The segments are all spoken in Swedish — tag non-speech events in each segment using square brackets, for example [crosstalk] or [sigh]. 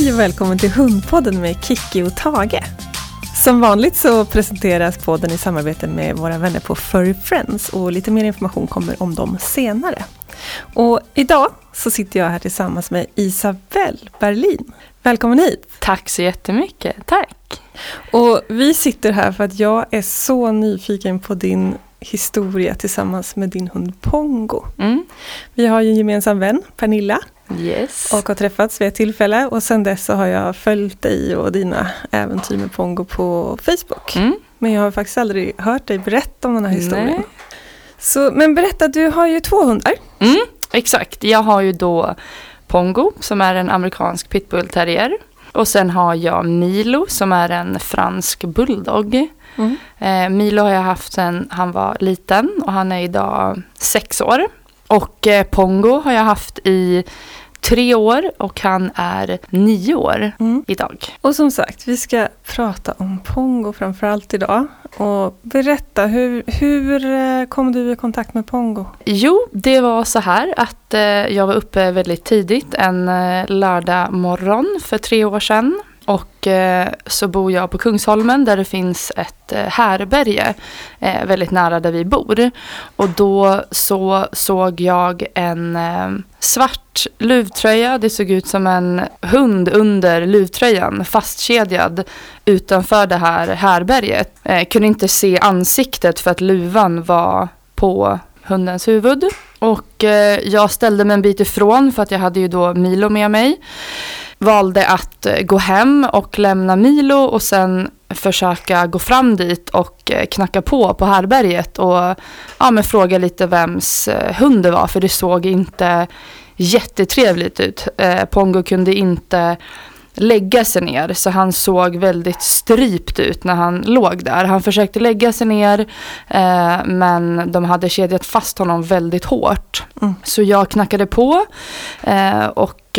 Hej och välkommen till Hundpodden med Kiki och Tage. Som vanligt så presenteras podden i samarbete med våra vänner på Furry Friends och lite mer information kommer om dem senare. Och idag så sitter jag här tillsammans med Isabelle Berlin. Välkommen hit! Tack så jättemycket, tack! Och vi sitter här för att jag är så nyfiken på din historia tillsammans med din hund Pongo. Mm. Vi har ju en gemensam vän, Pernilla, Yes. och har träffats vid ett tillfälle och sen dess så har jag följt dig och dina äventyr med Pongo på Facebook. Mm. Men jag har faktiskt aldrig hört dig berätta om den här historien. Nej. Så, men berätta, du har ju två hundar. Mm, exakt, jag har ju då Pongo som är en amerikansk pitbull terrier. Och sen har jag Milo som är en fransk bulldog. Mm. Eh, Milo har jag haft sedan han var liten och han är idag sex år. Och eh, Pongo har jag haft i tre år och han är nio år Mm. idag. Och som sagt, vi ska prata om Pongo framförallt idag. Och berätta, hur, hur eh, kom du i kontakt med Pongo? Jo, det var så här att eh, jag var uppe väldigt tidigt en eh, lördag morgon för tre år sedan. Och eh, så bor jag på Kungsholmen där det finns ett eh, härberge eh, väldigt nära där vi bor. Och då så såg jag en svart luvtröja. Det såg ut som en hund under luvtröjan fastkedjad utanför det här härberget. Jag kunde inte se ansiktet för att luvan var på hundens huvud. Och jag ställde mig en bit ifrån för att jag hade ju då Milo med mig. Valde att eh, gå hem och lämna Milo och sen försöka gå fram dit och eh, knacka på på härberget och ja, men fråga lite vems eh, hund det var för det såg inte jättetrevligt ut. Eh, Pongo kunde inte lägga sig ner så han såg väldigt strypt ut när han låg där. Han försökte lägga sig ner eh, men de hade kedjat fast honom väldigt hårt. Mm. Så jag knackade på eh, och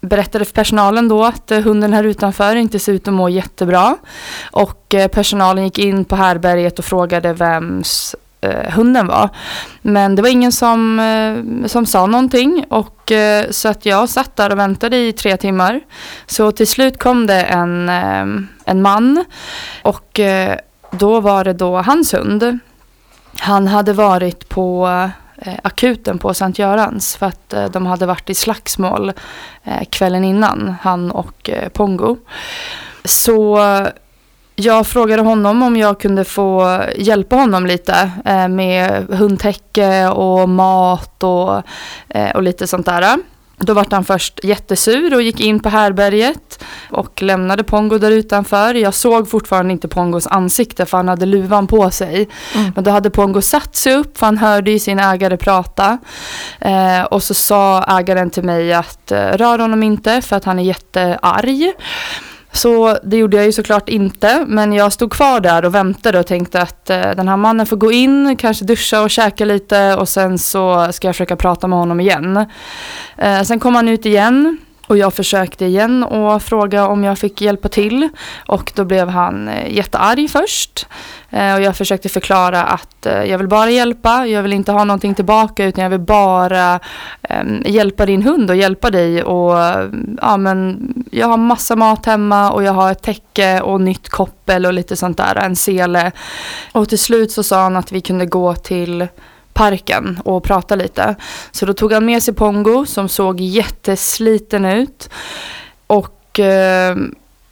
berättade för personalen då att eh, hunden här utanför inte ser ut att må jättebra. Och eh, personalen gick in på härberget och frågade vems eh, hunden var. Men det var ingen som, eh, som sa någonting och eh, så att jag satt där och väntade i tre timmar. Så till slut kom det en, eh, en man och då var det då hans hund. Han hade varit på Eh, akuten på Sankt Görans för att eh, de hade varit i slagsmål eh, kvällen innan, han och eh, Pongo. Så jag frågade honom om jag kunde få hjälpa honom lite eh, med hundtäcke och mat och, eh, och lite sånt där. Då var han först jättesur och gick in på härberget och lämnade Pongo där utanför. Jag såg fortfarande inte Pongos ansikte för han hade luvan på sig. Mm. Men då hade Pongo satt sig upp för han hörde ju sin ägare prata. Eh, och så sa ägaren till mig att eh, rör honom inte för att han är jättearg. Så det gjorde jag ju såklart inte, men jag stod kvar där och väntade och tänkte att eh, den här mannen får gå in, kanske duscha och käka lite och sen så ska jag försöka prata med honom igen. Eh, sen kom han ut igen och jag försökte igen och fråga om jag fick hjälpa till och då blev han eh, jättearg först. Eh, och jag försökte förklara att eh, jag vill bara hjälpa, jag vill inte ha någonting tillbaka utan jag vill bara ehm, hjälpa din hund och hjälpa dig. Och, ja, men jag har massa mat hemma och jag har ett täcke och nytt koppel och lite sånt där, en sele. Och till slut så sa han att vi kunde gå till parken och prata lite. Så då tog han med sig Pongo som såg jättesliten ut. Och eh,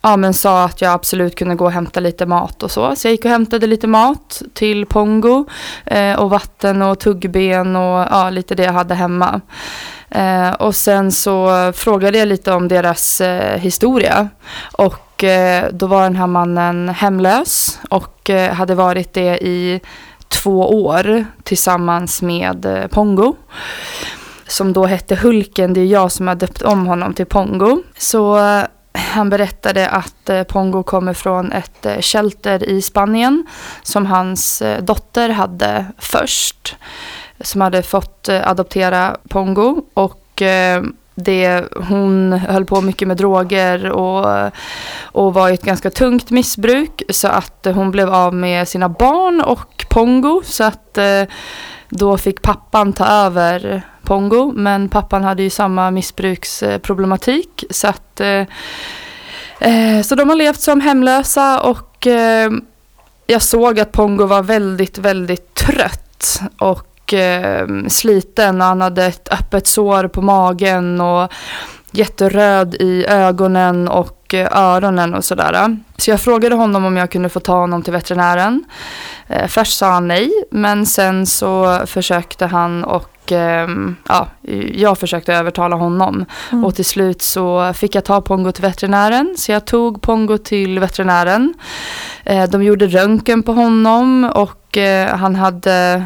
ja, men sa att jag absolut kunde gå och hämta lite mat och så. Så jag gick och hämtade lite mat till Pongo eh, och vatten och tuggben och ja, lite det jag hade hemma. Eh, och sen så frågade jag lite om deras eh, historia. Och eh, då var den här mannen hemlös och eh, hade varit det i två år tillsammans med eh, Pongo. Som då hette Hulken, det är jag som har döpt om honom till Pongo. Så eh, han berättade att eh, Pongo kommer från ett shelter i Spanien som hans dotter hade först. Som hade fått adoptera Pongo och det, hon höll på mycket med droger och, och var i ett ganska tungt missbruk så att eh, hon blev av med sina barn och Pongo så att eh, då fick pappan ta över Pongo. Men pappan hade ju samma missbruksproblematik. Så, att, eh, så de har levt som hemlösa och jag såg att Pongo var väldigt, väldigt trött. Och eh, sliten och han hade ett öppet sår på magen och jätteröd i ögonen och eh, öronen och sådär. Så jag frågade honom om jag kunde få ta honom till veterinären. Eh, först sa han nej, men sen så försökte han och eh, ja, jag försökte övertala honom. Mm. Och till slut så fick jag ta Pongo till veterinären. Så jag tog Pongo till veterinären. Eh, de gjorde röntgen på honom och han hade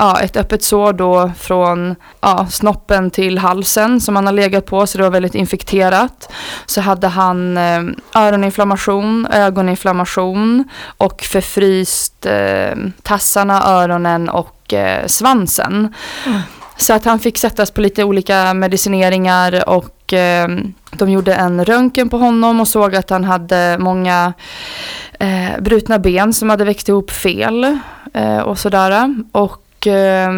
ja, ett öppet sår då från ja, snoppen till halsen som han har legat på så det var väldigt infekterat. Så hade han eh, öroninflammation, ögoninflammation och förfryst eh, tassarna, öronen och eh, svansen. Mm. Så att han fick sättas på lite olika medicineringar och eh, de gjorde en röntgen på honom och såg att han hade många eh, brutna ben som hade växt ihop fel eh, och sådär. Och och eh,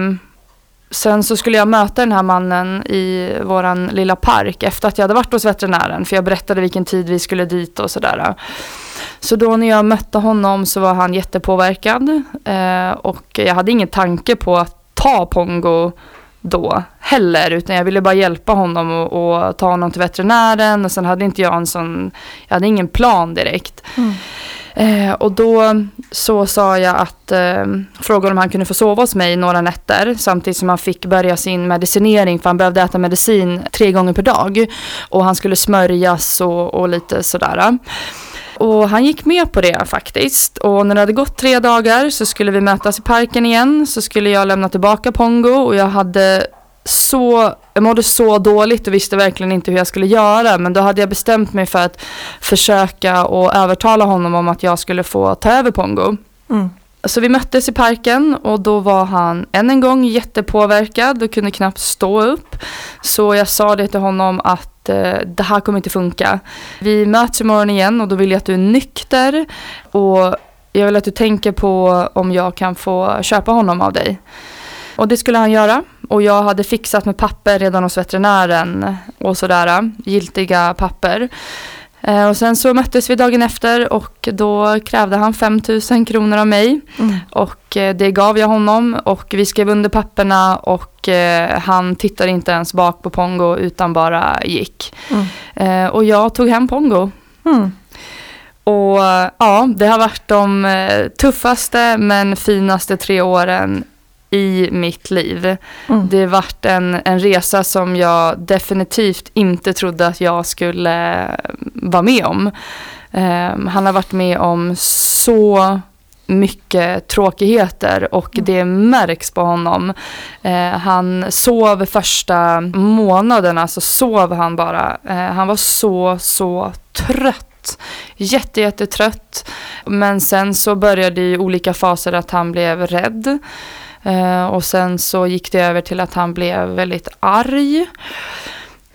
sen så skulle jag möta den här mannen i våran lilla park efter att jag hade varit hos veterinären. För jag berättade vilken tid vi skulle dit och sådär. Så då när jag mötte honom så var han jättepåverkad. Eh, och jag hade ingen tanke på att ta Pongo då heller. Utan jag ville bara hjälpa honom och, och, ta honom till veterinären. Och sen hade inte jag en sån, jag hade ingen plan direkt. Mm. Eh, och då så sa jag att, eh, frågade om han kunde få sova hos mig några nätter samtidigt som han fick börja sin medicinering för han behövde äta medicin tre gånger per dag. Och han skulle smörjas och, och lite sådär. Och han gick med på det faktiskt. Och när det hade gått tre dagar så skulle vi mötas i parken igen. Så skulle jag lämna tillbaka Pongo och jag hade så, jag mådde så dåligt och visste verkligen inte hur jag skulle göra. Men då hade jag bestämt mig för att försöka och övertala honom om att jag skulle få ta över Pongo. Mm. Så vi möttes i parken och då var han än en gång jättepåverkad och kunde knappt stå upp. Så jag sa det till honom att eh, det här kommer inte funka. Vi möts imorgon igen och då vill jag att du är nykter och jag vill att du tänker på om jag kan få köpa honom av dig. Och det skulle han göra. Och jag hade fixat med papper redan hos veterinären och sådär, giltiga papper. Eh, och sen så möttes vi dagen efter och då krävde han 5000 kronor av mig. Mm. Och eh, det gav jag honom och vi skrev under papperna och eh, han tittade inte ens bak på Pongo utan bara gick. Mm. och jag tog hem Pongo. Mm. Och ja, det har varit de tuffaste men finaste tre åren i mitt liv. Mm. Det varit en, en resa som jag definitivt inte trodde att jag skulle vara med om. Um, han har varit med om så mycket tråkigheter och mm. det märks på honom. Eh, han sov första månaderna så sov han bara. Eh, han var så, så trött. Jätte, jättetrött. Men sen så började i olika faser att han blev rädd. Eh, och sen så gick det över till att han blev väldigt arg.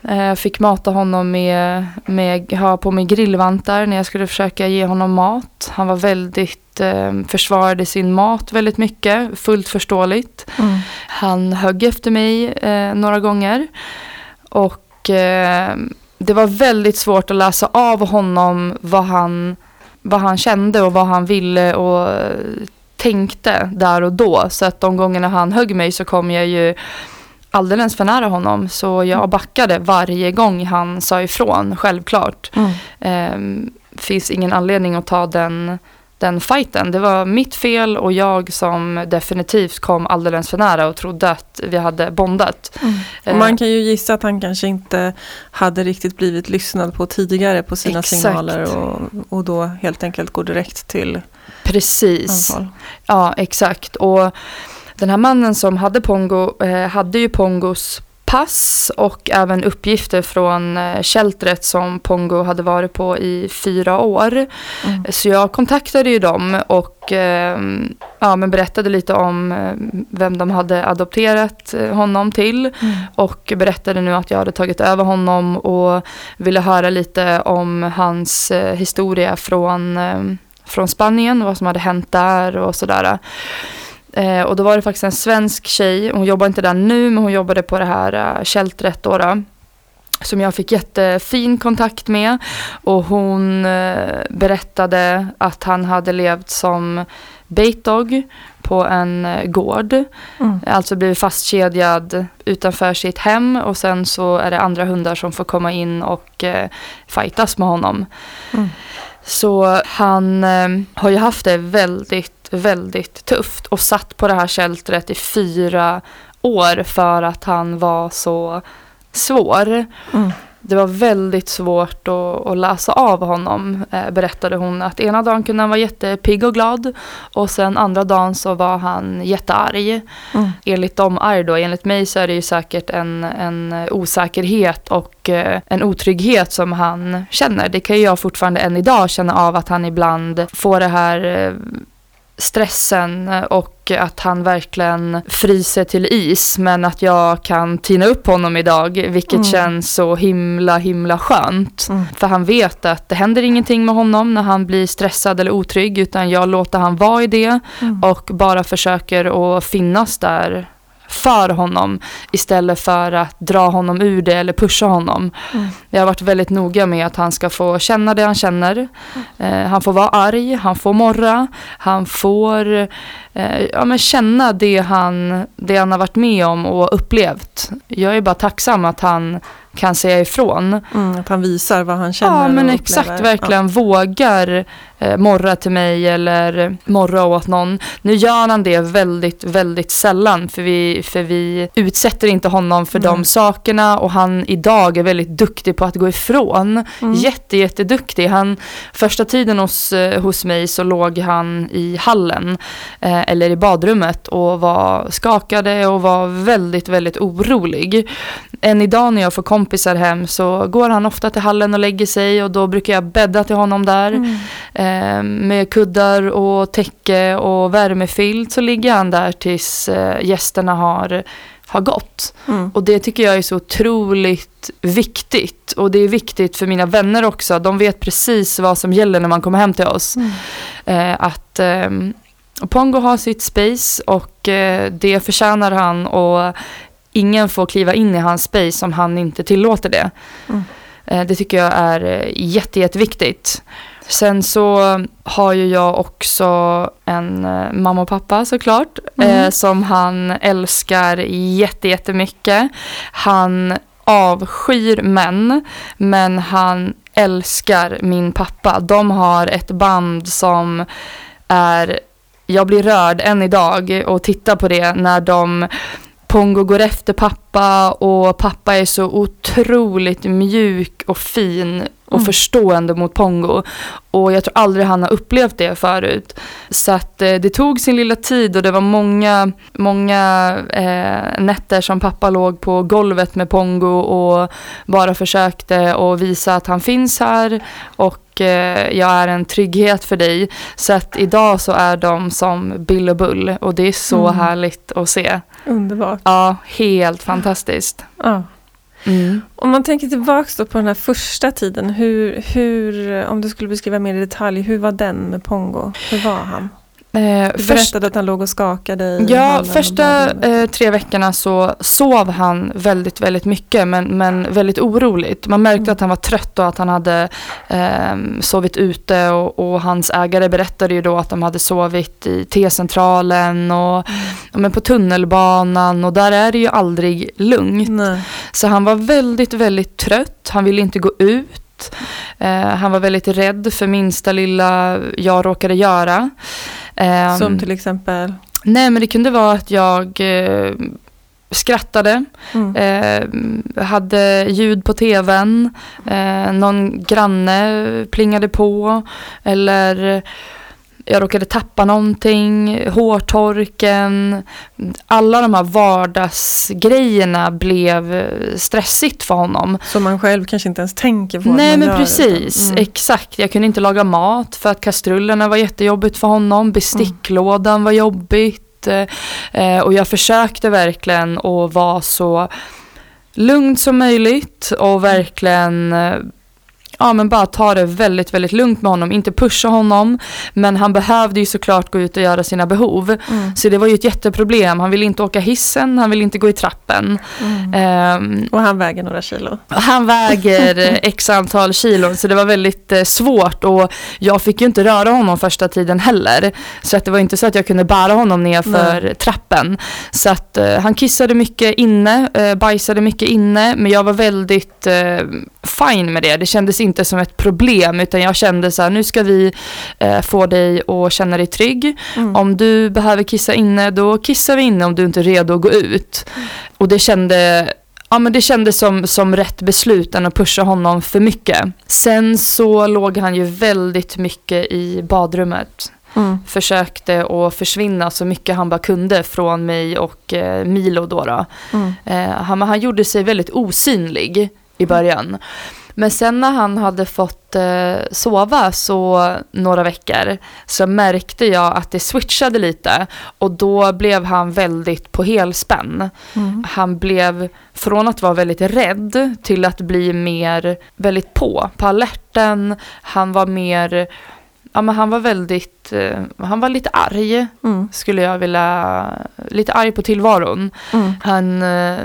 Jag eh, fick mata honom med, med, ha på mig grillvantar när jag skulle försöka ge honom mat. Han var väldigt, eh, försvarade sin mat väldigt mycket, fullt förståeligt. Mm. Han högg efter mig eh, några gånger. Och eh, det var väldigt svårt att läsa av honom vad han, vad han kände och vad han ville och tänkte där och då. Så att de gångerna han högg mig så kom jag ju alldeles för nära honom. Så jag mm. backade varje gång han sa ifrån, självklart. Mm. Ehm, finns ingen anledning att ta den, den fighten. Det var mitt fel och jag som definitivt kom alldeles för nära och trodde att vi hade bondat. Mm. Ehm. Man kan ju gissa att han kanske inte hade riktigt blivit lyssnad på tidigare på sina Exakt. signaler och, och då helt enkelt går direkt till Precis. Anfall. Ja, exakt. Och den här mannen som hade Pongo eh, hade ju Pongos pass och även uppgifter från eh, sheltret som Pongo hade varit på i fyra år. Mm. Så jag kontaktade ju dem och eh, ja, men berättade lite om eh, vem de hade adopterat eh, honom till. Mm. Och berättade nu att jag hade tagit över honom och ville höra lite om hans historia från från Spanien, vad som hade hänt där och sådär. Eh, och då var det faktiskt en svensk tjej, hon jobbar inte där nu men hon jobbade på det här uh, sheltret då. då som jag fick jättefin kontakt med och hon eh, berättade att han hade levt som baitdog på en eh, gård. Mm. Alltså blivit fastkedjad utanför sitt hem och sen så är det andra hundar som får komma in och eh, fightas med honom. Mm. Så han eh, har ju haft det väldigt, väldigt tufft och satt på det här sheltret i fyra år för att han var så svår. Mm. Det var väldigt svårt att, att läsa av honom, eh, berättade hon. Att ena dagen kunde han vara jättepigg och glad och sen andra dagen så var han jättearg. Mm. Enligt dem arg då, enligt mig så är det ju säkert en, en osäkerhet och eh, en otrygghet som han känner. Det kan ju jag fortfarande än idag känna av att han ibland får det här eh, stressen och att han verkligen fryser till is men att jag kan tina upp honom idag vilket mm. känns så himla himla skönt. Mm. För han vet att det händer ingenting med honom när han blir stressad eller otrygg utan jag låter han vara i det mm. och bara försöker att finnas där för honom istället för att dra honom ur det eller pusha honom. Mm. Jag har varit väldigt noga med att han ska få känna det han känner. Mm. Eh, han får vara arg, han får morra, han får eh, ja, men känna det han, det han har varit med om och upplevt. Jag är bara tacksam att han kan säga ifrån. Mm, att han visar vad han känner Ja men exakt, verkligen ja. vågar eh, morra till mig eller morra åt någon. Nu gör han det väldigt, väldigt sällan för vi, för vi utsätter inte honom för mm. de sakerna och han idag är väldigt duktig på att gå ifrån. Mm. Jätte, jätteduktig. Han, första tiden hos, eh, hos mig så låg han i hallen eh, eller i badrummet och var skakade och var väldigt, väldigt orolig. Än idag när jag får kompisar hem så går han ofta till hallen och lägger sig och då brukar jag bädda till honom där. Mm. Eh, med kuddar och täcke och värmefilt så ligger han där tills eh, gästerna har, har gått. Mm. Och det tycker jag är så otroligt viktigt. Och det är viktigt för mina vänner också. De vet precis vad som gäller när man kommer hem till oss. Mm. Eh, att ehm, Pongo har sitt space och eh, det förtjänar han och ingen får kliva in i hans space om han inte tillåter det. Mm. Eh, det tycker jag är eh, jätte, jätteviktigt. Sen så har ju jag också en eh, mamma och pappa såklart. Mm. Eh, som han älskar jätte, jättemycket. Han avskyr män. Men han älskar min pappa. De har ett band som är jag blir rörd än idag och tittar på det när de Pongo går efter pappa och pappa är så otroligt mjuk och fin och mm. förstående mot Pongo. Och jag tror aldrig han har upplevt det förut. Så att eh, det tog sin lilla tid och det var många, många eh, nätter som pappa låg på golvet med Pongo och bara försökte att visa att han finns här och eh, jag är en trygghet för dig. Så att idag så är de som Bill och Bull och det är så mm. härligt att se. Underbart. Ja, helt fantastiskt. Ja. Mm. Om man tänker tillbaka på den här första tiden, hur, hur, om du skulle beskriva mer i detalj, hur var den med Pongo? Hur var han? Eh, du berättade först, att han låg och skakade i Ja, första eh, tre veckorna så sov han väldigt, väldigt mycket men, men väldigt oroligt. Man märkte mm. att han var trött och att han hade eh, sovit ute och, och, hans ägare berättade ju då att de hade sovit i T-centralen och mm. men på tunnelbanan och där är det ju aldrig lugnt. Nej. Så han var väldigt, väldigt trött. Han ville inte gå ut. Eh, han var väldigt rädd för minsta lilla jag råkade göra. Um, Som till exempel? Nej men det kunde vara att jag eh, skrattade, mm. eh, hade ljud på tvn, eh, någon granne plingade på eller jag råkade tappa någonting, hårtorken. Alla de här vardagsgrejerna blev stressigt för honom. Som man själv kanske inte ens tänker på. Nej men precis, mm. exakt. Jag kunde inte laga mat för att kastrullerna var jättejobbigt för honom. Besticklådan mm. var jobbigt. Eh, och jag försökte verkligen att vara så lugnt som möjligt och verkligen eh, ja, men bara ta det väldigt, väldigt lugnt med honom. Inte pusha honom, men han behövde ju såklart gå ut och göra sina behov. Mm. Så det var ju ett jätteproblem. Han ville inte åka hissen, han ville inte gå i trappen. Mm. Ehm, Och han väger några kilo. han väger [laughs] x antal kilon så det var väldigt eh, svårt och jag fick ju inte röra honom första tiden heller. Så att det var inte så att jag kunde bära honom ner för trappen. Så att eh, han kissade mycket inne, eh, bajsade mycket inne men jag var väldigt eh, fine med det. Det kändes inte som ett problem utan jag kände så här nu ska vi eh, få dig att känna dig trygg. Mm. Om du behöver kissa inne, då kissar vi inne om du inte är redo att gå ut. Och det kände Ja men det kändes som, som rätt beslut än att pusha honom för mycket. Sen så låg han ju väldigt mycket i badrummet. Mm. Försökte att försvinna så mycket han bara kunde från mig och eh, Milo då. då. Mm. Eh, han, han gjorde sig väldigt osynlig i början. Men sen när han hade fått eh, sova så några veckor så märkte jag att det switchade lite och då blev han väldigt på helspänn. Mm. Han blev från att vara väldigt rädd till att bli mer väldigt på, på alerten. Han var mer, ja men han var väldigt, eh, han var lite arg Mm. skulle jag vilja, lite arg på tillvaron. Mm. Han eh,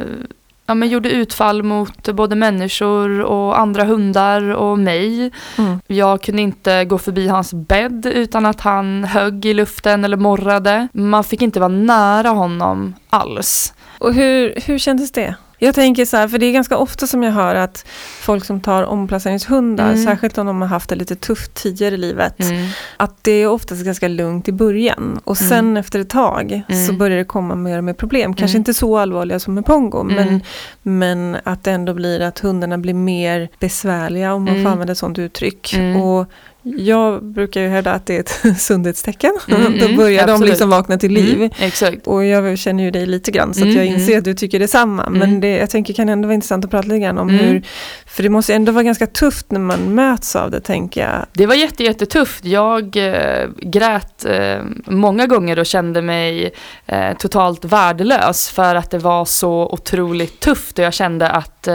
ja, men gjorde utfall mot både människor och andra hundar och mig. Mm. Jag kunde inte gå förbi hans bädd utan att han högg i luften eller morrade. Man fick inte vara nära honom alls. Och hur, hur kändes det? Jag tänker så här, för det är ganska ofta som jag hör att folk som tar omplaceringshundar, Mm. särskilt om de har haft det lite tufft tidigare i livet, att det är oftast ganska lugnt i början och Mm. sen efter ett tag Mm. så börjar det komma mer och mer problem. Kanske Mm. inte så allvarliga som med pongo Mm. men, men att det ändå blir att hundarna blir mer besvärliga om man Mm. får använda ett sådant uttryck. Mm. Och jag brukar ju hävda att det är ett [laughs] sundhetstecken. Mm, Då mm, börjar de absolut. liksom vakna till liv. Mm, exakt. Och jag känner ju dig lite grann så Mm, jag inser mm. att du tycker detsamma. Men Mm. det, jag tänker kan ändå vara intressant att prata lite grann om Mm. hur, för det måste ändå vara ganska tufft när man möts av det tänker jag. Det var jätte, jättetufft. Jag eh, grät eh, många gånger och kände mig eh, totalt värdelös för att det var så otroligt tufft och jag kände att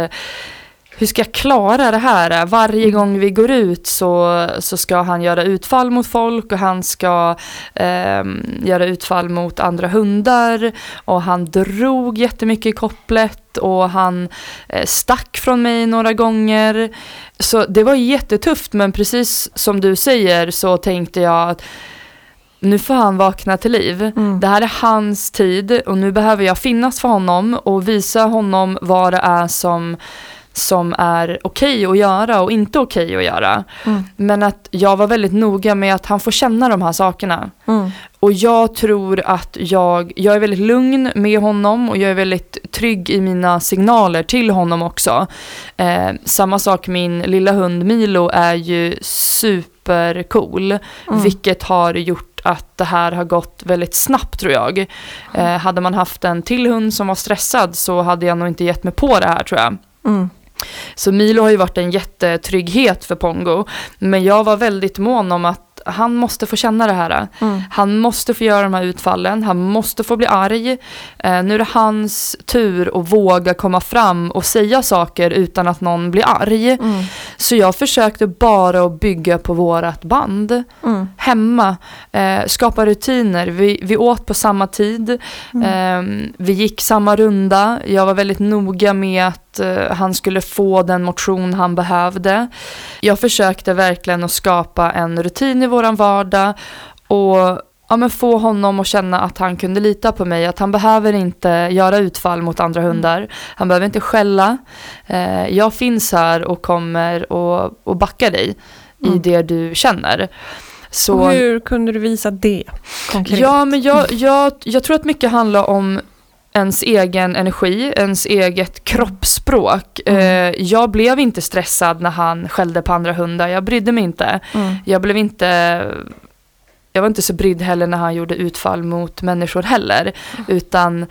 hur ska jag klara det här? Varje gång vi går ut så, så ska han göra utfall mot folk och han ska eh, göra utfall mot andra hundar och han drog jättemycket i kopplet och han eh, stack från mig några gånger. Så det var jättetufft men precis som du säger så tänkte jag att nu får han vakna till liv. Mm. Det här är hans tid och nu behöver jag finnas för honom och visa honom vad det är som, som är okej att göra och inte okej att göra. Mm. Men att jag var väldigt noga med att han får känna de här sakerna. Mm. Och jag tror att jag, jag är väldigt lugn med honom och jag är väldigt trygg i mina signaler till honom också. Eh, samma sak min lilla hund Milo är ju supercool, Mm. vilket har gjort att det här har gått väldigt snabbt tror jag. Eh, hade man haft en till hund som var stressad så hade jag nog inte gett mig på det här tror jag. Mm. Så Milo har ju varit en jättetrygghet för Pongo. Men jag var väldigt mån om att han måste få känna det här. Mm. Han måste få göra de här utfallen, han måste få bli arg. Eh, nu är det hans tur att våga komma fram och säga saker utan att någon blir arg. Mm. Så jag försökte bara att bygga på vårat band. Mm. Hemma, eh, skapa rutiner. Vi, vi åt på samma tid. Eh, vi gick samma runda. Jag var väldigt noga med att eh, han skulle få den motion han behövde. Jag försökte verkligen att skapa en rutin i våran vardag och ja, men få honom att känna att han kunde lita på mig. Att han behöver inte göra utfall mot andra hundar. Han behöver inte skälla. Eh, jag finns här och kommer och, och backa dig i Mm. det du känner. Så, Och hur kunde du visa det konkret? Ja, men jag, jag, jag tror att mycket handlar om ens egen energi, ens eget kroppsspråk. Mm. Eh, jag blev inte stressad när han skällde på andra hundar, jag brydde mig inte. Mm. Jag blev inte jag var inte så brydd heller när han gjorde utfall mot människor heller. Utan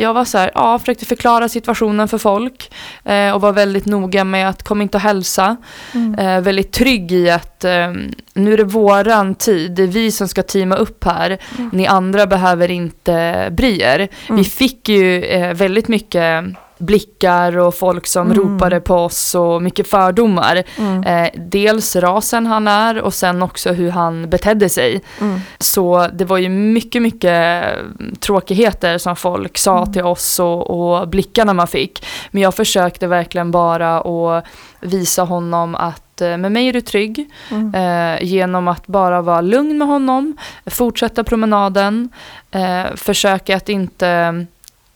jag var så här, ja, försökte förklara situationen för folk eh, och var väldigt noga med att kom inte och hälsa. Mm. Eh, väldigt trygg i att eh, nu är det våran tid, det är vi som ska teama upp här. Mm. Ni andra behöver inte bry er. Mm. Vi fick ju eh, väldigt mycket blickar och folk som Mm. ropade på oss och mycket fördomar. Mm. Eh, dels rasen han är och sen också hur han betedde sig. Mm. Så det var ju mycket, mycket tråkigheter som folk sa Mm. till oss och, och blickarna man fick. Men jag försökte verkligen bara att visa honom att eh, med mig är du trygg. Mm. Eh, genom att bara vara lugn med honom, fortsätta promenaden, eh, försöka att inte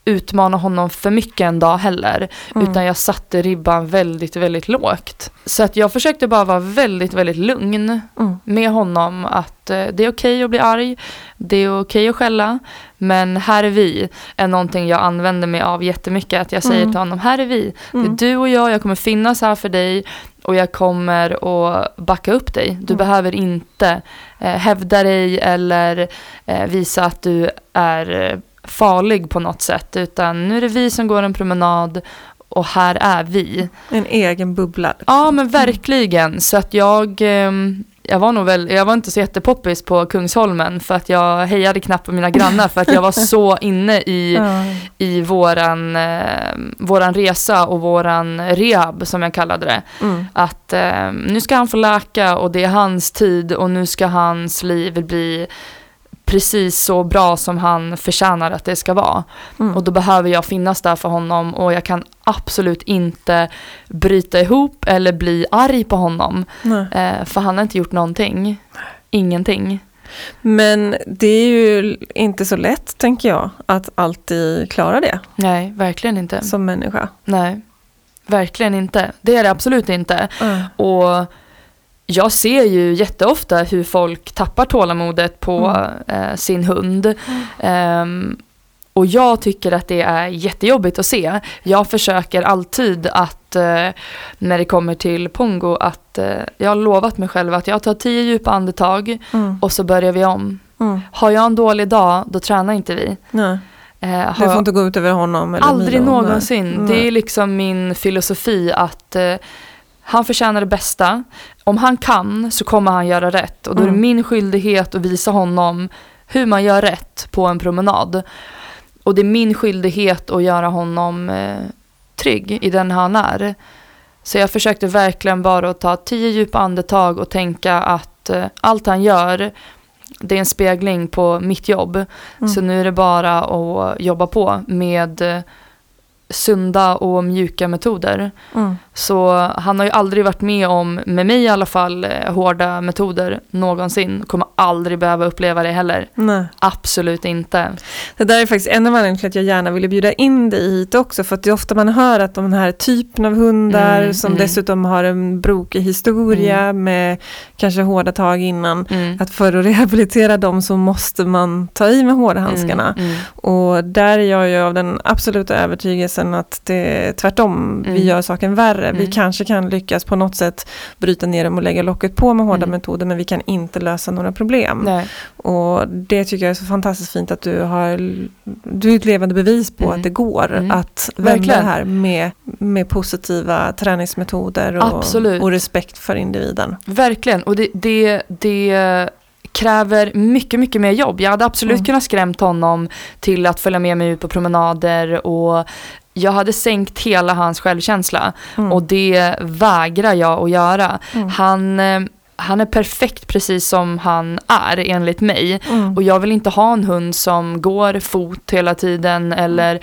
utmana honom för mycket en dag heller. Mm. Utan jag satte ribban väldigt, väldigt lågt. Så att jag försökte bara vara väldigt, väldigt lugn Mm. med honom att eh, det är okej att bli arg, det är okej att skälla, men här är vi är någonting jag använder mig av jättemycket. Att jag säger Mm. till honom, här är vi, Mm. det är du och jag, jag kommer finnas här för dig och jag kommer att backa upp dig. Du Mm. behöver inte eh, hävda dig eller eh, visa att du är eh, farlig på något sätt, utan nu är det vi som går en promenad och här är vi. En egen bubbla. Ja men verkligen. Så att jag, ehm, jag var nog väl, jag var inte så jättepoppis på Kungsholmen för att jag hejade knappt på mina grannar för att jag var så [laughs] inne i, Ja. i våran, eh, våran resa och våran rehab som jag kallade det. Mm. Att eh, nu ska han få läka och det är hans tid och nu ska hans liv bli precis så bra som han förtjänar att det ska vara. Mm. Och då behöver jag finnas där för honom och jag kan absolut inte bryta ihop eller bli arg på honom. Eh, för han har inte gjort någonting. Ingenting. Men det är ju inte så lätt, tänker jag, att alltid klara det Nej, verkligen inte. som människa. Nej, verkligen inte. Det är det absolut inte. Mm. Och jag ser ju jätteofta hur folk tappar tålamodet på eh, sin hund. Ehm, och jag tycker att det är jättejobbigt att se. Jag försöker alltid att eh, när det kommer till Pongo att eh, jag har lovat mig själv att jag tar tio djupa andetag Mm. och så börjar vi om. Mm. Har jag en dålig dag, då tränar inte vi. Nej. Eh, har får inte gå ut över honom eller Aldrig Milo. Någonsin. Nej. Det är liksom min filosofi att eh, han förtjänar det bästa. Om han kan så kommer han göra rätt och då är det Mm. min skyldighet att visa honom hur man gör rätt på en promenad. Och det är min skyldighet att göra honom eh, trygg i den han är. Så jag försökte verkligen bara att ta tio djupa andetag och tänka att eh, allt han gör det är en spegling på mitt jobb. Mm. Så nu är det bara att jobba på med eh, sunda och mjuka metoder. Mm. Så han har ju aldrig varit med om, med mig i alla fall, eh, hårda metoder någonsin. Kommer aldrig behöva uppleva det heller. Nej. Absolut inte. Det där är faktiskt en av anledningarna till att jag gärna ville bjuda in dig hit också. För att det är ofta man hör att de här typen av hundar Mm, som mm. dessutom har en brokig historia med kanske hårda tag innan. Mm. Att för att rehabilitera dem så måste man ta i med hårda handskarna. Mm, mm. Och där är jag ju av den absoluta övertygelsen att det är tvärtom, vi Mm. gör saken värre. Vi Mm. kanske kan lyckas på något sätt bryta ner dem och lägga locket på med hårda Mm. metoder men vi kan inte lösa några problem. Nej. Och det tycker jag är så fantastiskt fint att du har, du är ett levande bevis på Mm. att det går Mm. att vända Verkligen. det här med, med positiva träningsmetoder och, och respekt för individen. Verkligen, och det, det, det kräver mycket, mycket mer jobb. Jag hade absolut Mm. kunnat skrämt honom till att följa med mig ut på promenader och jag hade sänkt hela hans självkänsla Mm. och det vägrar jag att göra. Mm. Han, eh, han är perfekt precis som han är enligt mig Mm. och jag vill inte ha en hund som går fot hela tiden eller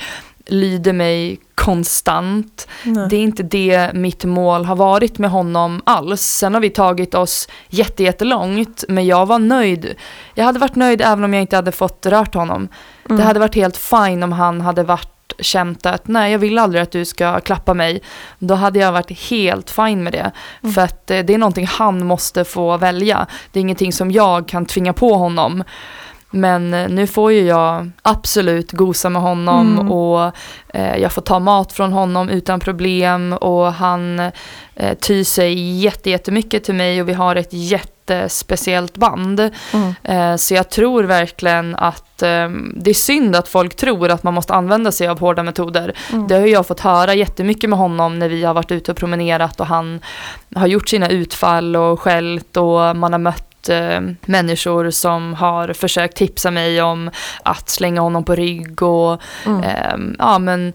lyder mig konstant. Nej. Det är inte det mitt mål har varit med honom alls. Sen har vi tagit oss jätte, jättelångt, men jag var nöjd. Jag hade varit nöjd även om jag inte hade fått rört honom. Mm. Det hade varit helt fine om han hade varit känt att nej jag vill aldrig att du ska klappa mig. Då hade jag varit helt fine med det. Mm. För att eh, det är någonting han måste få välja. Det är ingenting som jag kan tvinga på honom. Men eh, nu får ju jag absolut gosa med honom Mm. och eh, jag får ta mat från honom utan problem och han eh, tyr sig jätte, jättemycket till mig och vi har ett jättespeciellt band. Mm. Eh, så jag tror verkligen att eh, det är synd att folk tror att man måste använda sig av hårda metoder. Mm. Det har jag fått höra jättemycket med honom när vi har varit ute och promenerat och han har gjort sina utfall och skällt och man har mött människor som har försökt tipsa mig om att slänga honom på rygg och Mm. eh, ja, men,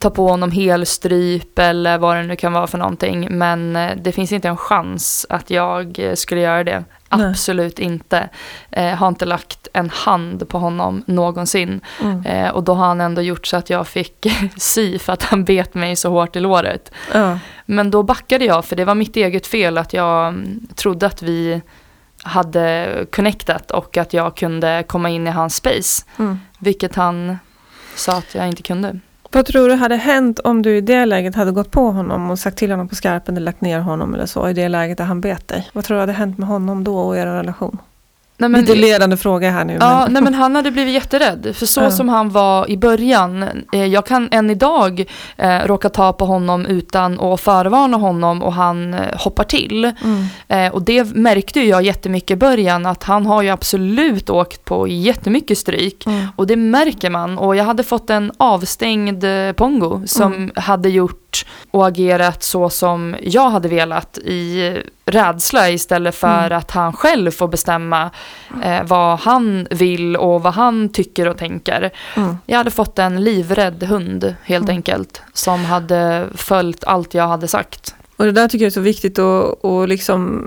ta på honom helstryp eller vad det nu kan vara för någonting. Men eh, det finns inte en chans att jag eh, skulle göra det. Nej. Absolut inte. Eh, har inte lagt en hand på honom någonsin. Mm. Eh, och då har han ändå gjort så att jag fick [laughs] sy för att han bet mig så hårt i låret. Ja. Men då backade jag för det var mitt eget fel att jag mm, trodde att vi hade connectat och att jag kunde komma in i hans space. Mm. Vilket han sa att jag inte kunde. Vad tror du hade hänt om du i det läget hade gått på honom och sagt till honom på skarpen eller lagt ner honom eller så i det läget där han bet dig? Vad tror du hade hänt med honom då och er relation? Nej, men, Lite ledande fråga här nu. Ja, men... nej men han hade blivit jätterädd. För så Ja. som han var i början, eh, jag kan än idag eh, råka ta på honom utan att förvarna honom och han eh, hoppar till. Mm. Eh, och det märkte jag jättemycket i början att han har ju absolut åkt på jättemycket stryk. Mm. Och det märker man. Och jag hade fått en avstängd eh, Pongo som Mm. hade gjort och agerat så som jag hade velat i rädsla istället för Mm. att han själv får bestämma eh, vad han vill och vad han tycker och tänker. Mm. Jag hade fått en livrädd hund helt Mm. enkelt som hade följt allt jag hade sagt. Och det där tycker jag är så viktigt att, att liksom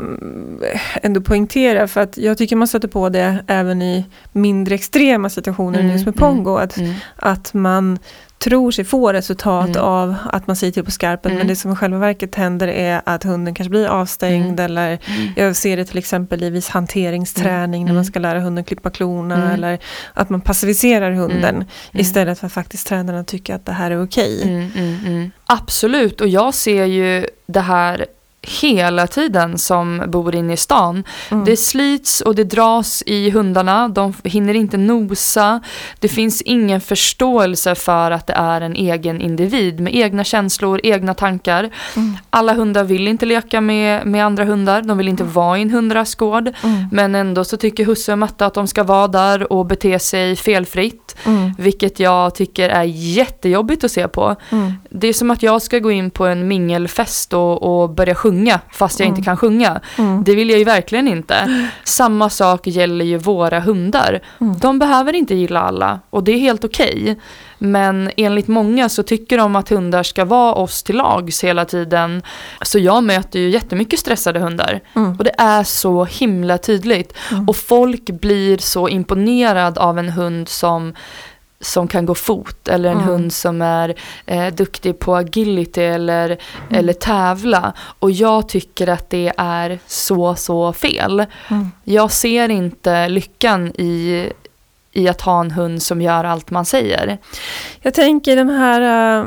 ändå poängtera för att jag tycker man stöter på det även i mindre extrema situationer Mm, just med mm. Pongo. Att, Mm. att man tror sig få resultat Mm. av att man säger till på skarpen Mm. men det som i själva verket händer är att hunden kanske blir avstängd Mm. eller jag ser det till exempel i viss hanteringsträning när Mm. man ska lära hunden klippa klorna Mm. eller att man passiviserar hunden Mm. istället för att faktiskt tränarna tycker att det här är okej. Mm, mm, mm. Absolut, och jag ser ju det här hela tiden som bor inne i stan. Mm. Det slits och det dras i hundarna, de hinner inte nosa. Det finns ingen förståelse för att det är en egen individ med egna känslor, egna tankar. Mm. Alla hundar vill inte leka med, med andra hundar, de vill inte vara i en hundrastgård. Mm. Men ändå så tycker husse och matte att de ska vara där och bete sig felfritt. Mm. Vilket jag tycker är jättejobbigt att se på. Det är som att jag ska gå in på en mingelfest och, och börja sjunga fast jag Mm. inte kan sjunga. Mm. Det vill jag ju verkligen inte. [gasps] Samma sak gäller ju våra hundar. Mm. De behöver inte gilla alla och det är helt okej. Men enligt många så tycker de att hundar ska vara oss till lags hela tiden. Så jag möter ju jättemycket stressade hundar. Mm. Och det är så himla tydligt. Mm. Och folk blir så imponerad av en hund som som kan gå fot eller en Mm. hund som är eh, duktig på agility eller, eller tävla. Och jag tycker att det är så, så fel. Mm. Jag ser inte lyckan i, i att ha en hund som gör allt man säger. Jag tänker den här eh,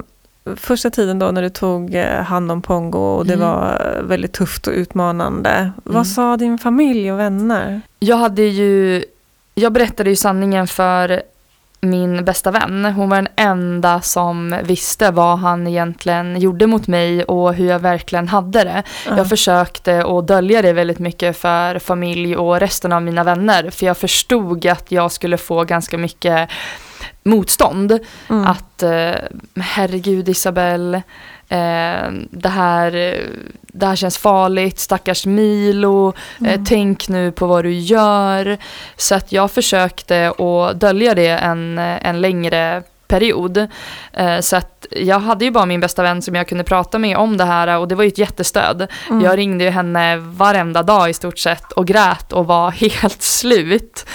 första tiden då när du tog eh, hand om Pongo och det Mm. var väldigt tufft och utmanande. Mm. Vad sa din familj och vänner? Jag hade ju, jag berättade ju sanningen för min bästa vän. Hon var den enda som visste vad han egentligen gjorde mot mig och hur jag verkligen hade det. Jag försökte att dölja det väldigt mycket för familj och resten av mina vänner. För jag förstod att jag skulle få ganska mycket motstånd. Mm. Att eh, herregud Isabelle, eh, det, här, det här känns farligt, stackars Milo, eh, Mm. tänk nu på vad du gör. Så att jag försökte att dölja det en, en längre period. Eh, så att jag hade ju bara min bästa vän som jag kunde prata med om det här och det var ju ett jättestöd. Mm. Jag ringde ju henne varenda dag i stort sett och grät och var [laughs] helt slut.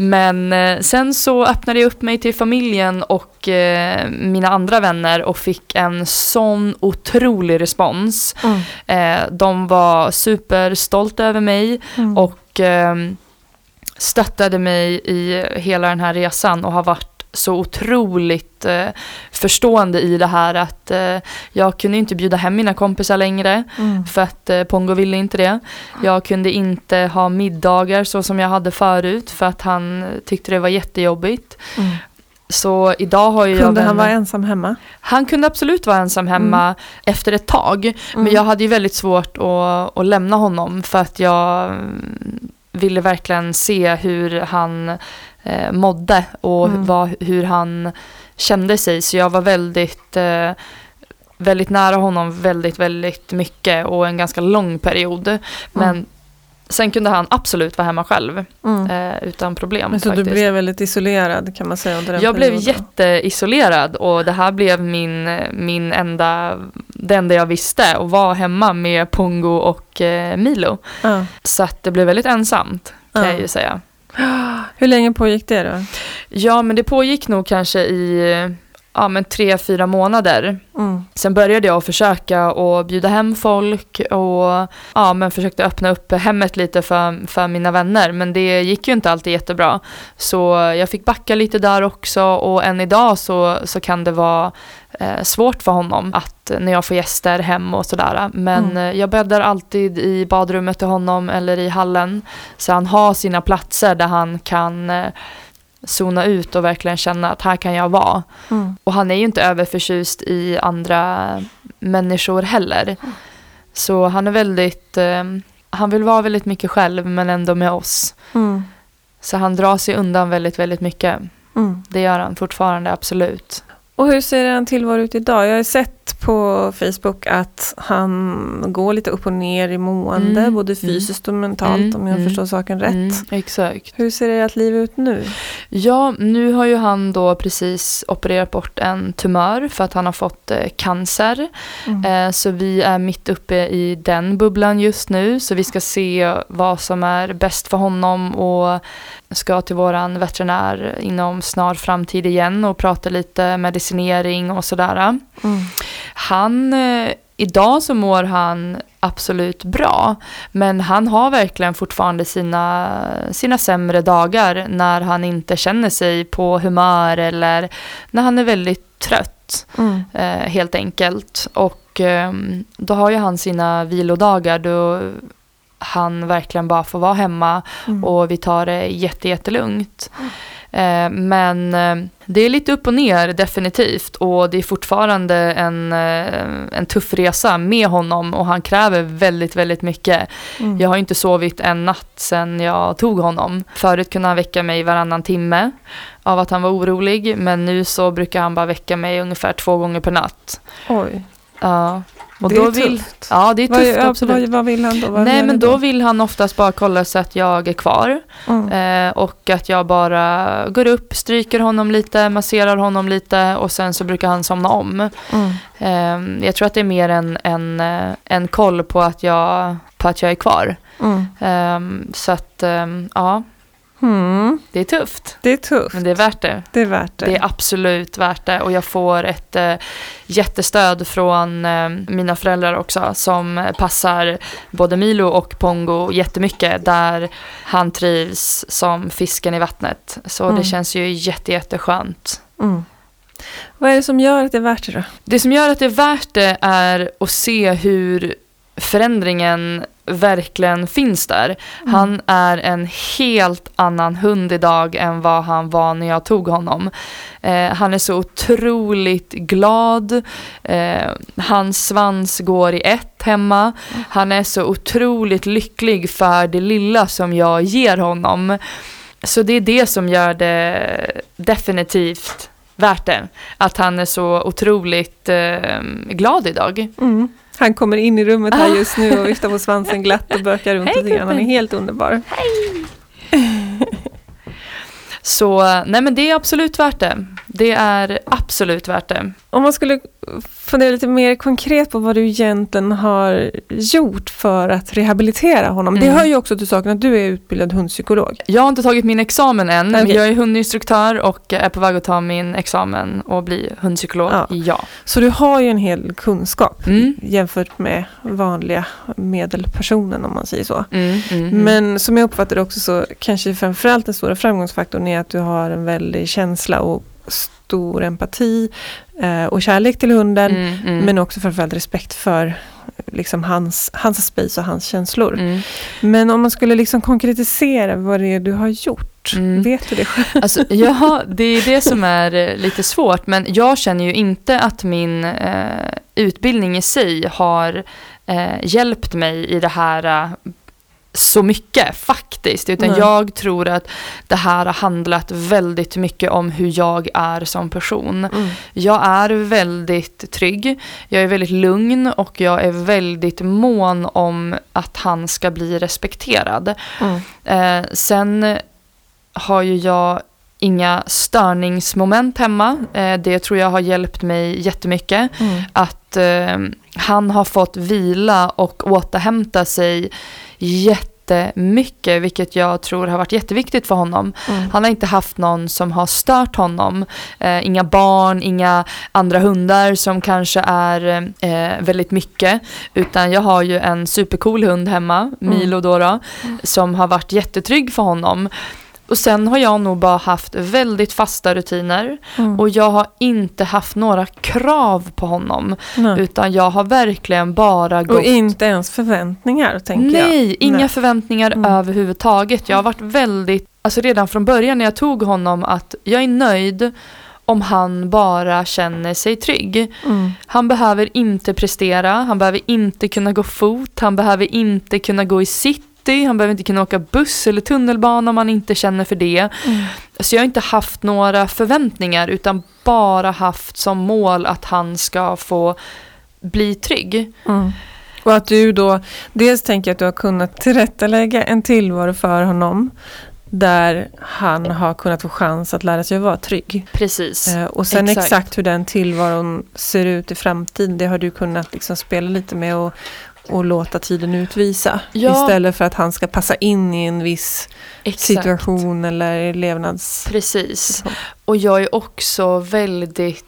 Men eh, sen så öppnade jag upp mig till familjen och eh, mina andra vänner och fick en sån otrolig respons. Mm. Eh, de var superstolta över mig Mm. och eh, stöttade mig i hela den här resan och har varit så otroligt eh, förstående i det här att eh, jag kunde inte bjuda hem mina kompisar längre Mm. för att eh, Pongo ville inte det. Jag kunde inte ha middagar så som jag hade förut för att han tyckte det var jättejobbigt. Mm. Så idag har ju jag Kunde han vänner- vara ensam hemma? han kunde absolut vara ensam hemma efter ett tag. Men Mm. jag hade ju väldigt svårt att, att lämna honom för att jag mm, ville verkligen se hur han eh, mådde och Mm. vad, hur han kände sig. Så jag var väldigt, eh, väldigt nära honom väldigt, väldigt mycket och en ganska lång period. Men Sen kunde han absolut vara hemma själv Mm. eh, utan problem. Men så faktiskt. du blev väldigt isolerad kan man säga under den Jag blev perioden? jätteisolerad och det här blev min, min enda, det enda jag visste och var hemma med Pongo och eh, Milo. Ja. Så att det blev väldigt ensamt kan Ja. jag ju säga. [gasps] Hur länge pågick det då? Ja men det pågick nog kanske i ja, men tre, fyra månader. Mm. Sen började jag försöka och bjuda hem folk och ja, men försökte öppna upp hemmet lite för, för mina vänner. Men det gick ju inte alltid jättebra. Så jag fick backa lite där också och än idag så, så kan det vara eh, svårt för honom att när jag får gäster hem och sådär. Men Mm. eh, jag bäddar alltid i badrummet till honom eller i hallen. Så han har sina platser där han kan eh, zona ut och verkligen känna att här kan jag vara. Mm. Och han är ju inte överförtjust i andra människor heller. Så han är väldigt, eh, han vill vara väldigt mycket själv men ändå med oss. Mm. Så han drar sig undan väldigt, väldigt mycket. Mm. Det gör han fortfarande, absolut. Och hur ser han tillvaro ut idag? Jag har sett på Facebook att han går lite upp och ner i mående, Mm, både mm. fysiskt och mentalt Mm, om jag mm, förstår saken rätt. Mm, exakt. Hur ser ert liv ut nu? Ja, nu har ju han då precis opererat bort en tumör för att han har fått eh, cancer. Eh, så vi är mitt uppe i den bubblan just nu. Så vi ska se vad som är bäst för honom och ska till våran veterinär inom snar framtid igen och prata lite medicinering och sådär. Mm. Han, eh, idag så mår han absolut bra. Men han har verkligen fortfarande sina, sina sämre dagar när han inte känner sig på humör eller när han är väldigt trött Mm. eh, helt enkelt. Och eh, då har ju han sina vilodagar då han verkligen bara får vara hemma Mm. och vi tar det jätte, jättelugnt. Eh, men eh, det är lite upp och ner definitivt och det är fortfarande en, eh, en tuff resa med honom och han kräver väldigt, väldigt mycket. Mm. Jag har inte sovit en natt sedan jag tog honom. Förut kunde han väcka mig varannan timme av att han var orolig men nu så brukar han bara väcka mig ungefär två gånger per natt. Oj, Ja. Och det då är vill, tufft. Ja, det är Vad, tufft ja, absolut. vad, vad vill han då? Vad Nej, men ni då vill han oftast bara kolla så att jag är kvar. Mm. Eh, och att jag bara går upp, stryker honom lite, masserar honom lite och sen så brukar han somna om. Mm. Eh, jag tror att det är mer en, en, eh, en koll på att, jag, på att jag är kvar. Mm. Eh, så att, eh, ja, Mm. det är tufft. Det är tufft. Men det är värt det. Det är värt det. Det är absolut värt det och jag får ett eh, jättestöd från eh, mina föräldrar också som passar både Milo och Pongo jättemycket där han trivs som fisken i vattnet. Så Mm. det känns ju jätte, jätteskönt. Mm. Vad är det som gör att det är värt det då? Det som gör att det är värt det är att se hur förändringen verkligen finns där. Han är en helt annan hund idag än vad han var när jag tog honom. Eh, han är så otroligt glad. Eh, hans svans går i ett hemma. Han är så otroligt lycklig för det lilla som jag ger honom. Så det är det som gör det definitivt värt det. Att han är så otroligt eh, glad idag. Mm. Han kommer in i rummet här Ah. just nu och viftar på svansen glatt och bökar runt Hej, lite grann. Han är helt underbar. [laughs] Så nej men det är absolut värt det. Det är absolut värt det. Om man skulle fundera lite mer konkret på vad du egentligen har gjort för att rehabilitera honom. Det Mm. hör ju också till saken att du är utbildad hundpsykolog. Jag har inte tagit min examen än. Okej. Jag är hundinstruktör och är på väg att ta min examen och bli hundpsykolog. Ja. Ja. Så du har ju en hel kunskap Mm. jämfört med vanliga medelpersonen om man säger så. Mm, mm, mm. Men som jag uppfattar det också så kanske framförallt den stora framgångsfaktorn är att du har en väldig känsla och stor empati eh, och kärlek till hunden. Mm, mm. Men också framförallt respekt för liksom hans, hans space och hans känslor. Mm. Men om man skulle liksom konkretisera vad det är du har gjort. Mm. Vet du det själv? Alltså, ja, det är det som är eh, lite svårt. Men jag känner ju inte att min eh, utbildning i sig har eh, hjälpt mig i det här eh, så mycket faktiskt. Utan Nej. jag tror att det här har handlat väldigt mycket om hur jag är som person. Mm. Jag är väldigt trygg, jag är väldigt lugn och jag är väldigt mån om att han ska bli respekterad. Mm. Eh, sen har ju jag inga störningsmoment hemma. Eh, det tror jag har hjälpt mig jättemycket. Mm. Att eh, han har fått vila och återhämta sig jättemycket, vilket jag tror har varit jätteviktigt för honom. Mm. Han har inte haft någon som har stört honom. Eh, inga barn, inga andra hundar som kanske är eh, väldigt mycket. Utan jag har ju en supercool hund hemma, Milo då, då som har varit jättetrygg för honom. Och sen har jag nog bara haft väldigt fasta rutiner Mm. och jag har inte haft några krav på honom. Nej. Utan jag har verkligen bara gått Och inte ens förväntningar tänker jag. Nej, inga Nej. förväntningar Mm. överhuvudtaget. Jag har varit väldigt, alltså redan från början när jag tog honom att jag är nöjd om han bara känner sig trygg. Mm. Han behöver inte prestera, han behöver inte kunna gå fot, han behöver inte kunna gå i city, han behöver inte kunna åka buss eller tunnelbana om han inte känner för det. Mm. Så jag har inte haft några förväntningar utan bara haft som mål att han ska få bli trygg. Mm. Och att du då, dels tänker jag att du har kunnat tillrättalägga en tillvaro för honom där han har kunnat få chans att lära sig att vara trygg. Precis. Eh, och sen Exakt. exakt. hur den tillvaron ser ut i framtiden, det har du kunnat liksom spela lite med och, och låta tiden utvisa. Ja. Istället för att han ska passa in i en viss Exakt. situation eller levnads... Precis. Och jag är också väldigt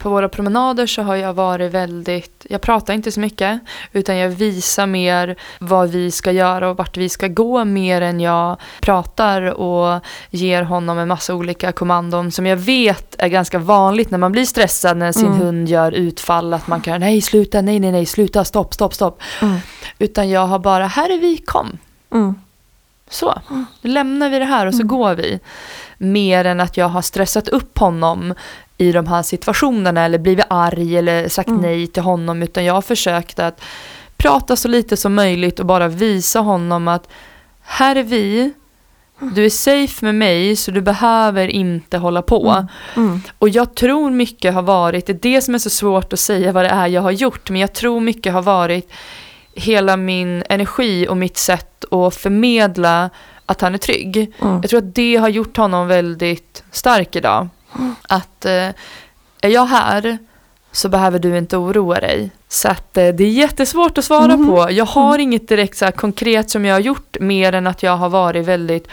på våra promenader så har jag varit väldigt, jag pratar inte så mycket utan jag visar mer vad vi ska göra och vart vi ska gå mer än jag pratar och ger honom en massa olika kommandon som jag vet är ganska vanligt när man blir stressad när sin Mm. hund gör utfall att man kan nej sluta, nej nej nej sluta, stopp, stopp, stopp. Mm. Utan jag har bara, här är vi, kom. Mm. Så, nu lämnar vi det här och så Mm. går vi. Mer än att jag har stressat upp honom i de här situationerna eller blivit arg eller sagt Mm. nej till honom. Utan jag har försökt att prata så lite som möjligt och bara visa honom att här är vi, du är safe med mig så du behöver inte hålla på. Mm. Mm. Och jag tror mycket har varit, det är det som är så svårt att säga vad det är jag har gjort, men jag tror mycket har varit hela min energi och mitt sätt att förmedla att han är trygg. Mm. Jag tror att det har gjort honom väldigt stark idag. Att eh, är jag här så behöver du inte oroa dig. Så att eh, det är jättesvårt att svara Mhm. på. Jag har inget direkt så här, konkret som jag har gjort mer än att jag har varit väldigt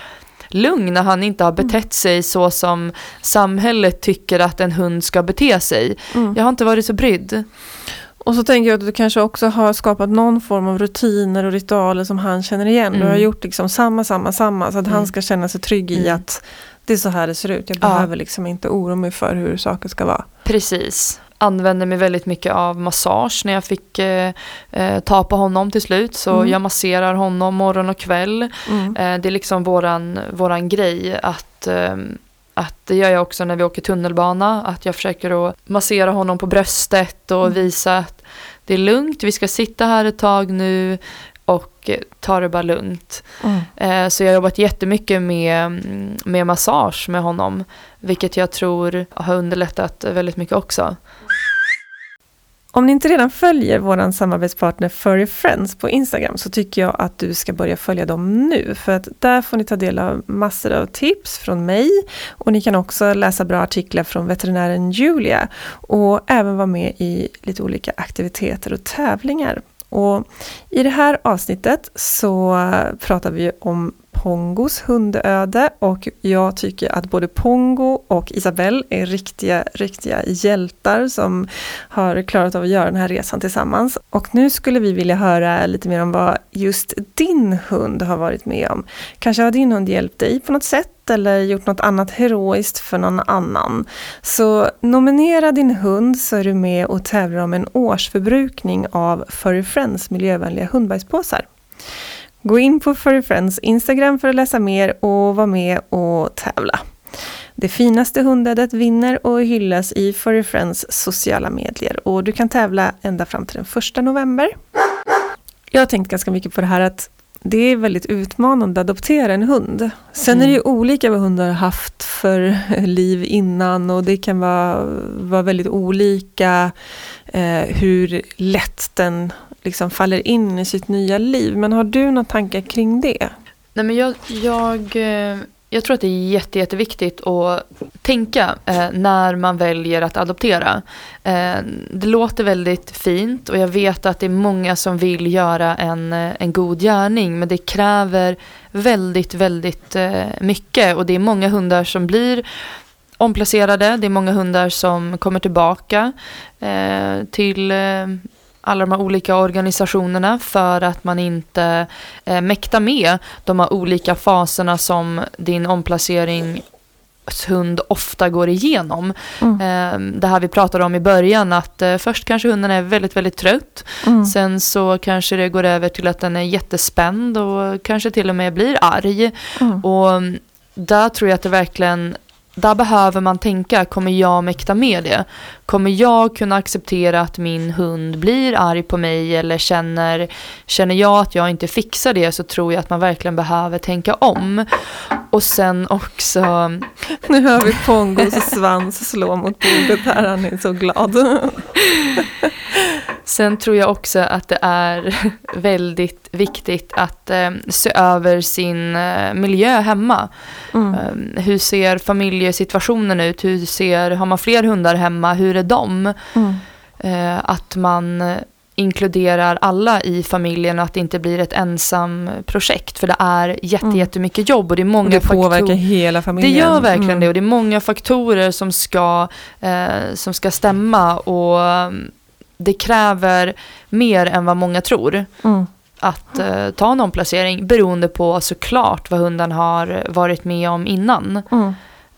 lugn när han inte har betett sig så som samhället tycker att en hund ska bete sig. Mm. Jag har inte varit så brydd. Och så tänker jag att du kanske också har skapat någon form av rutiner och ritualer som han känner igen. Du har Mm. gjort liksom samma, samma, samma så att han Mm. ska känna sig trygg i Mm. att det är så här det ser ut. Jag Ja. behöver liksom inte oroa mig för hur saker ska vara. Precis. Använde mig väldigt mycket av massage när jag fick eh, eh, ta på honom till slut. Så Mm. jag masserar honom morgon och kväll. Mm. Eh, det är liksom våran, våran grej att, eh, att det gör jag också när vi åker tunnelbana. Att jag försöker att massera honom på bröstet och Mm. visa att det är lugnt, vi ska sitta här ett tag nu och ta det bara lugnt. Mm. Eh, Så jag har jobbat jättemycket med, med massage med honom. Vilket jag tror har underlättat väldigt mycket också. Om ni inte redan följer vår samarbetspartner Furry Friends på Instagram så tycker jag att du ska börja följa dem nu. För att där får ni ta del av massor av tips från mig och ni kan också läsa bra artiklar från veterinären Julia och även vara med i lite olika aktiviteter och tävlingar. Och I det här avsnittet så pratar vi om Pongos hundöde och jag tycker att både Pongo och Isabelle är riktiga, riktiga hjältar som har klarat av att göra den här resan tillsammans. Och nu skulle vi vilja höra lite mer om vad just din hund har varit med om. Kanske har din hund hjälpt dig på något sätt eller gjort något annat heroiskt för någon annan. Så nominera din hund så är du med och tävlar om en årsförbrukning av Furry Friends miljövänliga hundbajspåsar. Gå in på Furry Friends Instagram för att läsa mer och vara med och tävla. Det finaste hundödet vinner och hyllas i Furry Friends sociala medier och du kan tävla ända fram till den första november. Jag har tänkt ganska mycket på det här att det är väldigt utmanande att adoptera en hund. Sen mm. är det ju olika vad hundar har haft för liv innan och det kan vara, vara väldigt olika eh, hur lätt den liksom faller in i sitt nya liv. Men har du några tankar kring det? Nej, men jag, jag, eh, jag tror att det är jätte, jätteviktigt att tänka eh, när man väljer att adoptera. Eh, det låter väldigt fint och jag vet att det är många som vill göra en, eh, en god gärning men det kräver väldigt, väldigt eh, mycket och det är många hundar som blir omplacerade, det är många hundar som kommer tillbaka eh, till eh, alla de här olika organisationerna för att man inte eh, mäktar med de här olika faserna som din omplacering hund ofta går igenom. Mm. Eh, det här vi pratade om i början att eh, först kanske hunden är väldigt väldigt trött. Mm. Sen så kanske det går över till att den är jättespänd och kanske till och med blir arg. Mm. Och mm, där tror jag att det verkligen där behöver man tänka, kommer jag mäkta med det? Kommer jag kunna acceptera att min hund blir arg på mig eller känner, känner jag att jag inte fixar det så tror jag att man verkligen behöver tänka om. Och sen också... [laughs] Nu hör vi Pongos svans slå mot bordet här, han är så glad. [laughs] Sen tror jag också att det är [laughs] väldigt viktigt att eh, se över sin eh, miljö hemma. Mm. Eh, hur ser familjesituationen ut? Hur ser, har man fler hundar hemma? Hur är de? Mm. Eh, att man inkluderar alla i familjen och att det inte blir ett ensam projekt. För det är jätte, mm. jättemycket jobb och det är många Det påverkar hela familjen. Det gör verkligen mm. det och det är många faktorer som ska, eh, som ska stämma och det kräver mer än vad många tror. Mm. Att uh, ta en omplacering beroende på såklart vad hunden har varit med om innan. Mm.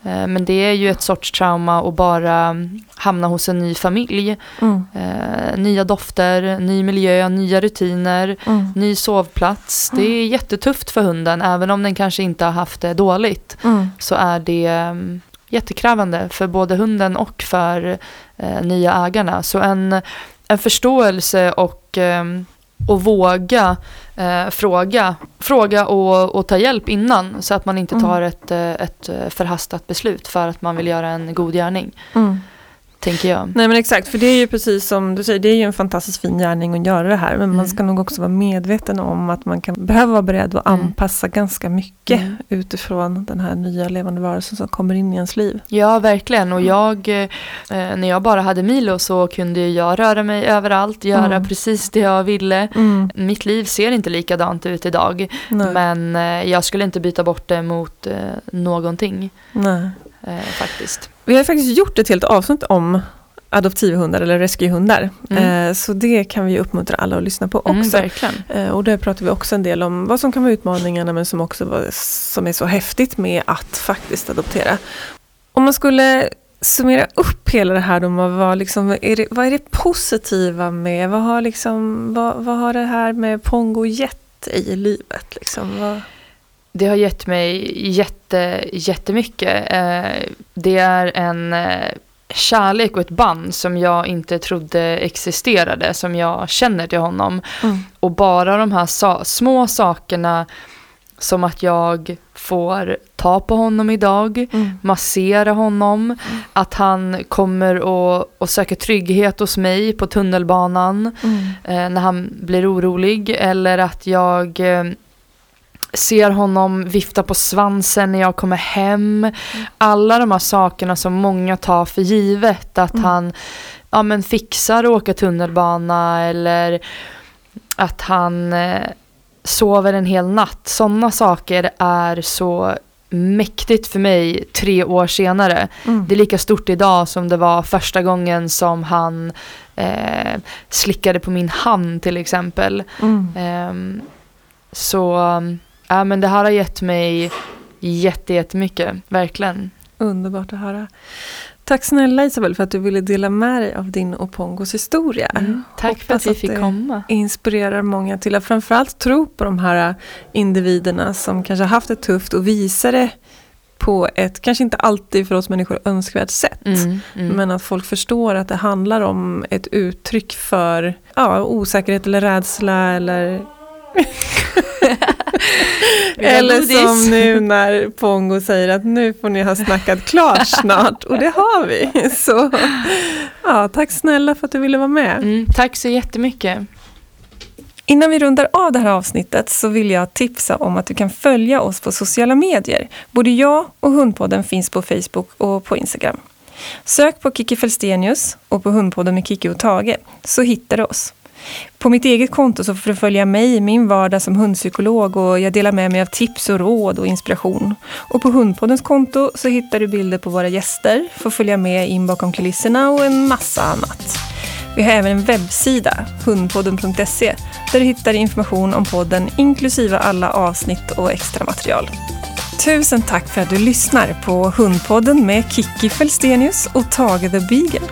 Uh, men det är ju ett sorts trauma att bara hamna hos en ny familj. Mm. Uh, nya dofter, ny miljö, nya rutiner, mm. ny sovplats. Det är jättetufft för hunden även om den kanske inte har haft det dåligt. Mm. Så är det um, jättekrävande för både hunden och för eh, nya ägarna. Så en, en förståelse och, eh, och våga eh, fråga, fråga och, och ta hjälp innan så att man inte mm. tar ett, eh, ett förhastat beslut för att man vill göra en god gärning. Mm tänker jag. Nej men exakt, för det är ju precis som du säger, det är ju en fantastiskt fin gärning att göra det här. Men mm. man ska nog också vara medveten om att man kan behöva vara beredd att mm. anpassa ganska mycket mm. utifrån den här nya levande varelsen som kommer in i ens liv. Ja, verkligen. Och jag, eh, när jag bara hade Milo så kunde jag röra mig överallt, göra mm. precis det jag ville. Mm. Mitt liv ser inte likadant ut idag. Nej. Men eh, jag skulle inte byta bort det mot eh, någonting. Nej. Eh, faktiskt. Vi har faktiskt gjort ett helt avsnitt om adoptivhundar eller rescuehundar. Mm. Eh, så det kan vi uppmuntra alla att lyssna på mm, också. Mm, och där pratar vi också en del om vad som kan vara utmaningarna men som också var, som är så häftigt med att faktiskt adoptera. Om man skulle summera upp hela det här då, vad, liksom, är det, vad är det positiva med, vad har, liksom, vad, vad har det här med Pongo gett i livet? Liksom? Vad... Det har gett mig jätte, jättemycket. Eh, det är en eh, kärlek och ett band som jag inte trodde existerade, som jag känner till honom. Mm. Och bara de här sa små sakerna som att jag får ta på honom idag, mm. massera honom, mm. att han kommer och, och söker trygghet hos mig på tunnelbanan mm. eh, när han blir orolig eller att jag eh, ser honom vifta på svansen när jag kommer hem. Mm. Alla de här sakerna som många tar för givet. Att mm. han ja, men fixar att åka tunnelbana eller att han eh, sover en hel natt. Sådana saker är så mäktigt för mig tre år senare. Mm. Det är lika stort idag som det var första gången som han eh, slickade på min hand till exempel. Eh, så Ja men det här har gett mig jätte, jättemycket, verkligen. Underbart att höra. Tack snälla Isabel för att du ville dela med dig av din och Pongos historia. Mm, tack Hoppas för att vi fick att komma. inspirerar många till att framförallt tro på de här individerna som kanske har haft det tufft och visar det på ett, kanske inte alltid för oss människor önskvärt sätt. Mm, mm. Men att folk förstår att det handlar om ett uttryck för ja, osäkerhet eller rädsla eller [laughs] Eller som nu när Pongo säger att nu får ni ha snackat klart [laughs] snart och det har vi. Så ja, tack snälla för att du ville vara med. Mm, tack så jättemycket. Innan vi rundar av det här avsnittet så vill jag tipsa om att du kan följa oss på sociala medier. Både jag och Hundpodden finns på Facebook och på Instagram. Sök på Kiki Felstenius och på Hundpodden med Kiki och Tage så hittar du oss. På mitt eget konto så får du följa mig i min vardag som hundpsykolog och jag delar med mig av tips och råd och inspiration. Och på Hundpoddens konto så hittar du bilder på våra gäster, får följa med in bakom kulisserna och en massa annat. Vi har även en webbsida, hundpodden.se, där du hittar information om podden inklusive alla avsnitt och extra material. Tusen tack för att du lyssnar på Hundpodden med Kiki Felstenius och Tage the Beagle.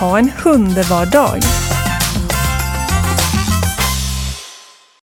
Ha en hunderbar dag!